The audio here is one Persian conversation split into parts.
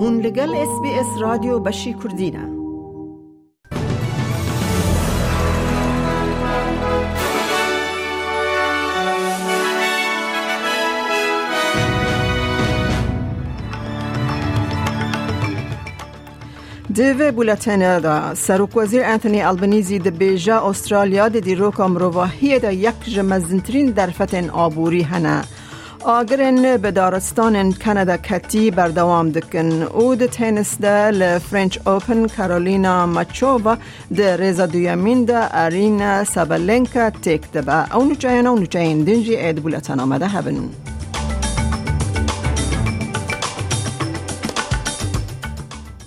هون لگل اس بی اس رادیو بشی کردینه دوی بولتن دا. سروک وزیر انتونی البنیزی ده بیجا استرالیا ده دیروک امروواهی دا یک جمزنترین درفتن آبوری هنه. آگرن به دارستان کانادا کتی بردوام دکن. او ده تینس ده لفرنچ اوپن کارولینا مچووا ده ریزا دویمین ده ارین سابلنکا تیک ده با او نوچاین او نوچاین دنجی اید بولتن آمده هبن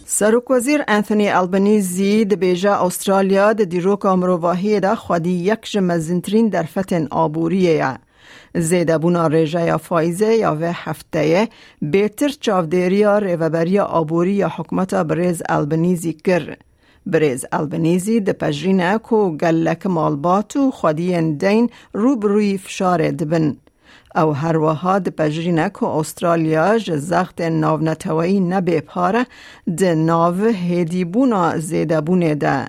سروک وزیر انتونی البنیزی د بیجا استرالیا د دیروک امروواهی ده خودی یک جمزنترین در فتن آبوریه. زیده بونا ریجه یا فایزه یا و هفته بیتر چاودیریا ریوبریا آبوری یا حکمت بریز البنیزی کر. بریز البنیزی د پجرینه کو گلک مالباتو خودی دین روبروی فشار دبن. او هر وها د پجرینه که استرالیا جزخت ناو نتوایی نبی پاره د ناو هدیبونا زیده بونه ده.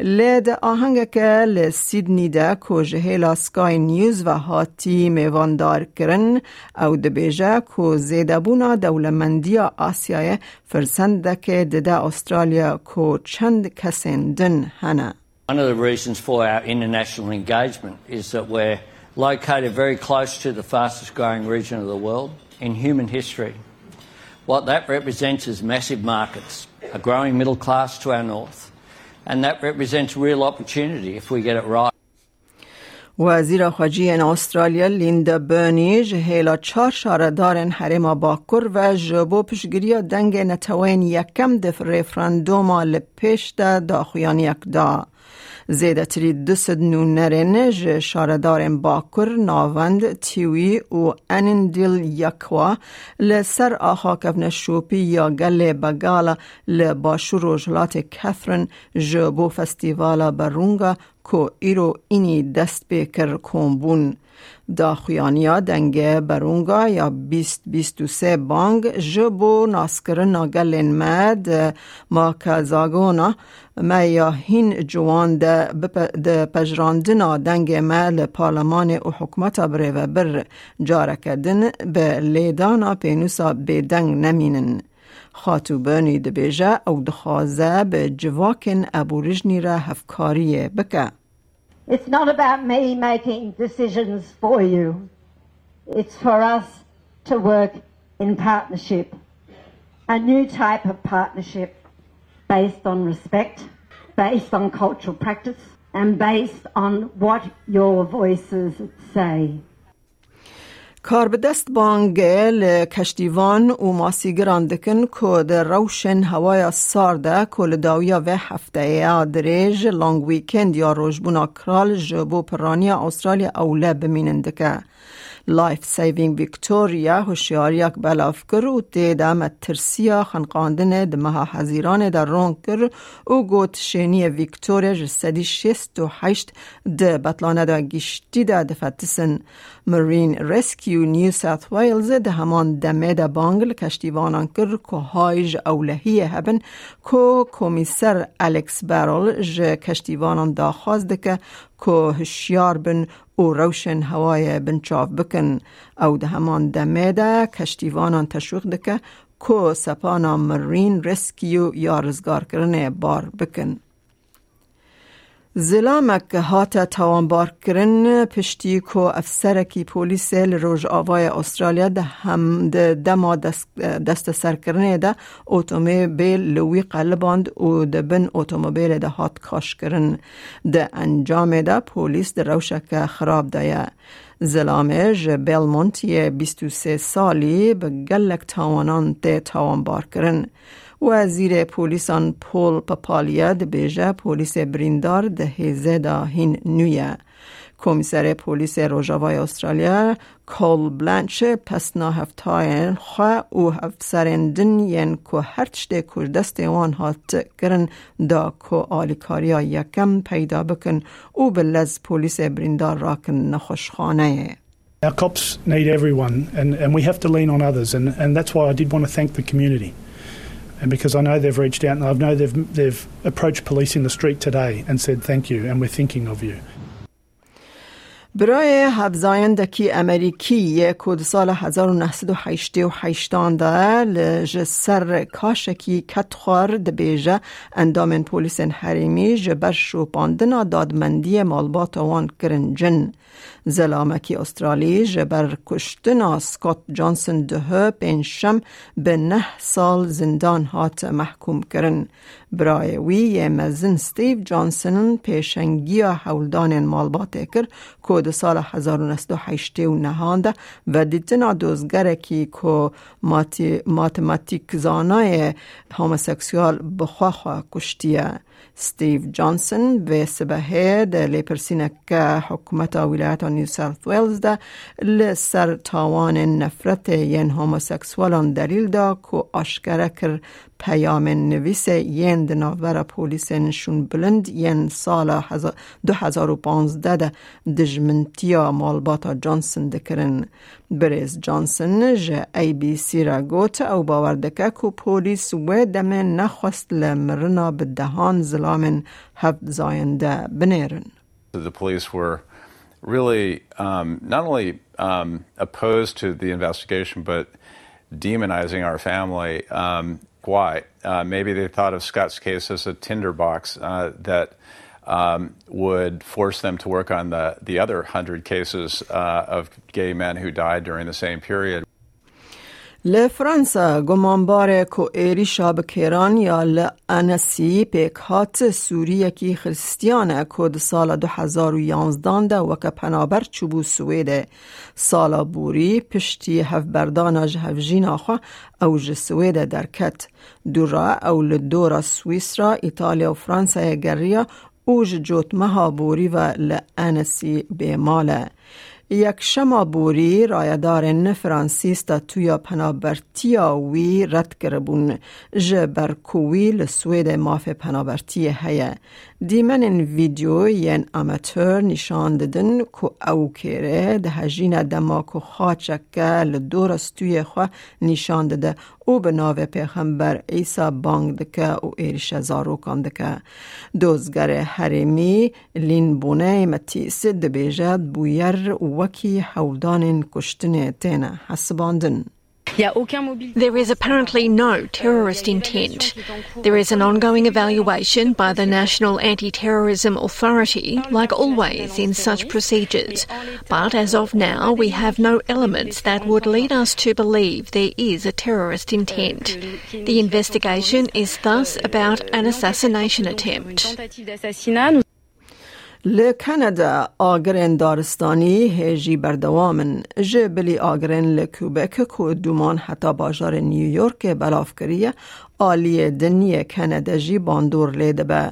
لید آهنگ که لسیدنی ده که جهیلا سکای نیوز و هاتی میواندار کرن او ده بیجه که زیده بونا دولمندی آسیای فرسنده که ده استرالیا که چند کسین دن هنه. One of the reasons for our international engagement is that we're located very close to the fastest growing region of the world in human history. What that represents is massive markets, a growing middle class to our north, and that represents real opportunity if we get it right. وزیر خارجه استرالیا لیندا برنی جهیلا چار شاردارن حرم باکر و جبو پشگیری دنگ نتوین یکم دف ریفراندوم لپیش دا داخویان یک دا. زیده تری دست نونرین ج شاردارن باکر ناوند تیوی و انندیل یکوا لسر آخا کفن شوپی یا گل بگالا لباشو روجلات کفرن جبو فستیوالا برونگا کو ایرو اینی دست بکر کمبون دا خویانیا دنگ برونگا یا 2023 بانگ. جبو ناسکر ناگلین مد. ما کازاگونا ما یا هین جوان ده پجراندنا دنگ ما لپارلمان و حکمت بره و بر جاره کردن به لیدانا پینوسا به دنگ نمینن. خاتوبانی ده بیجه او دخوازه به جواکن ابورجنی را هفکاریه بکه. It's not about me making decisions for you. It's for us to work in partnership. A new type of partnership based on respect, based on cultural practice, and based on what your voices say. کار به دست بانگل کشتیوان و ماسیگران دکن که در روشن هوای سارده کل داویا و هفته یا دریج لانگ ویکند یا روشبونا کرال جبو پرانی استرالیا اوله بمینن دکه. لایف سیوینگ ویکتوریا هوشیاریک بلاف کر و تیدا مترسیا خنقاندن دمها حزیران در رون کر و گوت شینی ویکتوریا جسدی شست و حشت ده بطلانه دا گشتی دا دفتسن مرین ریسکیو نیو ساوت ویلز ده همان دمه دا بانگل کشتیوانان کر که هایج اولهی هبن که کمیسر الکس بارول ج کشتیوانان دا خواست که که هشیار بن و روشن هوای بنچاف بکن او ده همان دمه ده کشتیوانان تشویق دکه که سپانا مرین ریسکیو یا رزگار کرنه بار بکن. زلامک هات توانبار کرن پشتی کو افسرکی پولیس لروج آوای استرالیا ده هم ده دما دست, سر کرنه ده اوتومبیل لوی قلباند و ده بن اوتومبیل ده هات کاش کرن ده انجام ده پولیس ده روشک خراب ده زلامج بیلمونتی 23 سالی به گلک تاوانان ده تاوانبار کرن وزیر پولیسان پول پاپالیا ده بیجه پولیس بریندار ده هیزه دا هین نویه. کمیسر پولیس روژاوای استرالیا کول بلانچ پس نا هفتاین خواه او افسرندن ین که هر چده کش دست وان هات کرن دا که آلیکاریا یکم پیدا بکن او بلز پولیس بریندار راکن نخوشخانه Our cops need everyone, and, and we have to lean on others, and, and that's why I did want to thank the community. And because I know they've reached out and I know they've, they've approached police in the street today and said thank you and we're thinking of you. برای هفزایندکی امریکی کود سال 1988 ده لج سر کاشکی کتخوار دبیجه اندامن پولیس حریمی جبر شوپاندنا دادمندی مالبات وان کرنجن. زلامکی استرالی جبر کشتنا سکوت جانسن ده پینشم به نه سال زندان هات محکوم کرن. برای وی مزن ستیو جانسن پیشنگی حولدان مالبات کر کود سال 1908 و دیتنا دوزگره کی که ماتماتیک زانای هموسکسوال بخواه کشتیه. ستيف جونسون بسبهه ده که حکومت ولایت نیو ساوث ویلز ده لسر تاوان نفرت ین هموسکسوالان دلیل دا که آشکره کر پیام نویس ین دناور پولیس نشون بلند ین سال 2015 ده دجمنتیا مالباتا جانسون دکرن بریز جانسون جه ای بی سی را گوت او باوردکه که پولیس و دمه نخواست لمرنا به دهان زلامن هفت زاینده بنیرن. The police were really um, not only um, opposed to the investigation, but demonizing our family. Um, why? Uh, maybe they thought of Scott's case as a tinderbox uh, that um, would force them to work on the, the other hundred cases uh, of gay men who died during the same period. لفرانسا گمانبار کو ایری شاب کیران یا لانسی پیک هات سوریه کی خریستیان کود سال 2011 ده وکا پنابر چوبو سویده سالا بوری پشتی هف بردان جهفجین آخوا او جسویده درکت دورا او لدورا سویسرا ایتالیا و فرانسا گریا اوج جوت مها بوری و لانسی بیماله یک شما بوری رایدار فرانسیس تا تویا پنابرتیا وی رد کربون جه برکوی لسوید ماف پنابرتی هیه. دیمن این ویدیو ین اماتور نشان ددن که او کره ده هجین دما که خاچکه لدور خواه نشان دده او به ناو پیغمبر ایسا بانگ دکه او ایرش زاروکان دکه. دوزگر حریمی لین بونه متیس دبیجد بویر وکی حودان کشتن تینه حسباندن. There is apparently no terrorist intent. There is an ongoing evaluation by the National Anti Terrorism Authority, like always in such procedures. But as of now, we have no elements that would lead us to believe there is a terrorist intent. The investigation is thus about an assassination attempt. لکانادا آگرین دارستانی هجی بردوامن جبلی آگرین لکوبک که دومان حتی باجار نیویورک بلاف کریه آلی دنی کانادا جی باندور لیده به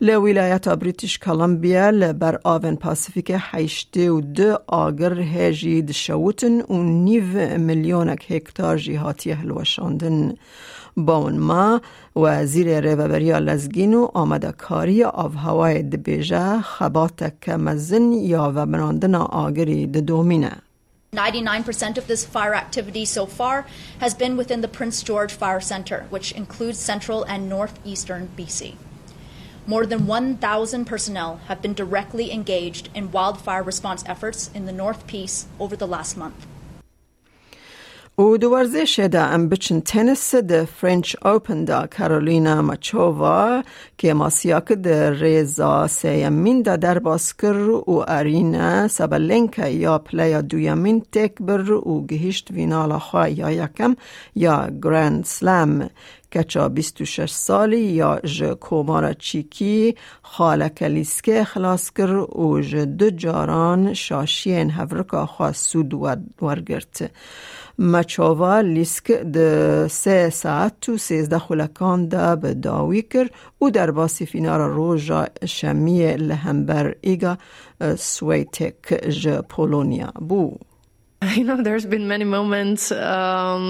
لولایت بریتیش کلمبیا لبر آون پاسیفیک هشتی و دو آگر هجی دشوتن و نیو میلیونک هکتار جی هاتی باون ما وزیر ریوبریا لزگین و آمده کاری آف هوای دبیجه خبات کمزن یا و براندن آگری دومینه 99% of this fire activity so far has been within the Prince George Fire Center, which includes central and northeastern BC. More than 1,000 personnel have been directly engaged in wildfire response efforts in the North Peace over the last month. و دو ورزش ده ام بچن تنس ده فرنچ اوپن دا کارولینا مچووا که ماسیاک ده ریزا سیمین ده در باسکر و ارینا سبلنکا یا پلیا دویمین تک بر و گهشت وینالا خواه یا یکم یا گراند سلام کچا 26 سالی یا ج کومارا چیکی خاله کلیسکه خلاص کر و ج دو جاران شاشین هفرکا خواه سود ورگرت مچاوا لیسک ده سه ساعت تو سیزده خلکان ده به داوی کر و در باسی فینار روژا شمی لهمبر ایگا سویتک ج پولونیا بو You know, there's been many moments, um,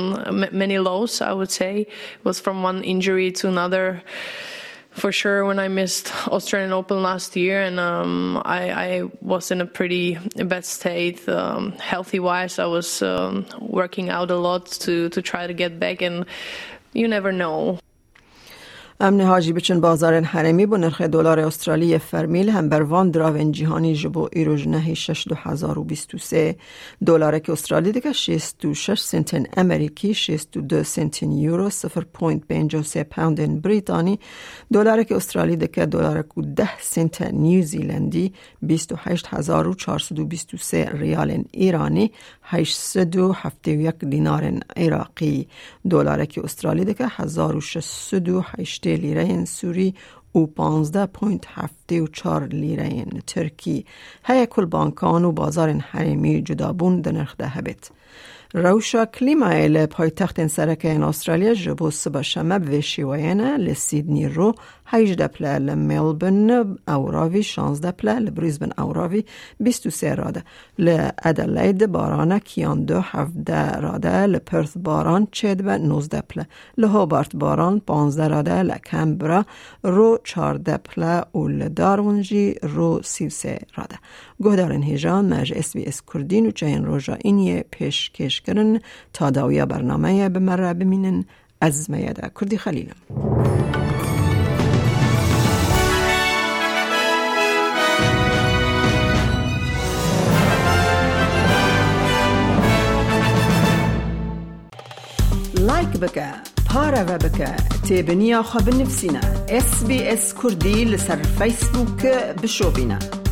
many lows, I would say. It was from one injury to another. For sure, when I missed Australian Open last year, and um, I, I, was in a pretty bad state, um, healthy wise. I was um, working out a lot to to try to get back, and you never know. امن حاجی بچن بازارن حرمی بو نرخ دلار استرالی فرمیل هم بر وان دراون جهانی جبو ایرو جنه 6223 دلار که استرالیه دیگه 66 سنتن امریکی 62 سنتن یورو 0.53 پوند بریتانی. دلار که استرالیه دیگه دلار کو 10 سنت نیوزیلندی 28423 ریال ایرانی 871 دینار عراقی دلار که استرالیه دیگه 1680 لیره این سوری و 15.74 لیره این ترکی. هیا کل بانکان و بازار حریمی جدابون در نرخ ده هبت. روشا کلیمای پایتخت سرک این استرالیا جبو سبا شمب و شیوینا لسیدنی رو 18 پله لملبن اوراوی 16 پله لبریزبن اوراوی 23 راده لادلید باران کیاندو 17 راده لپرث باران چید به 19 پله لهوبارت باران 15 راده لکمبرا رو 14 پله و لدارونجی رو 33 راده گهدارن هیجان مج اس بی اس کردین و چین روژا پیش کرن تا داویا برنامه به مره بمینن از میاده کردی خلیلم. لایک بکە پارەوە بکە تێبنییا خە بنفسینە SسBS کوردی لەسەر فیسبووکە بشۆبینە.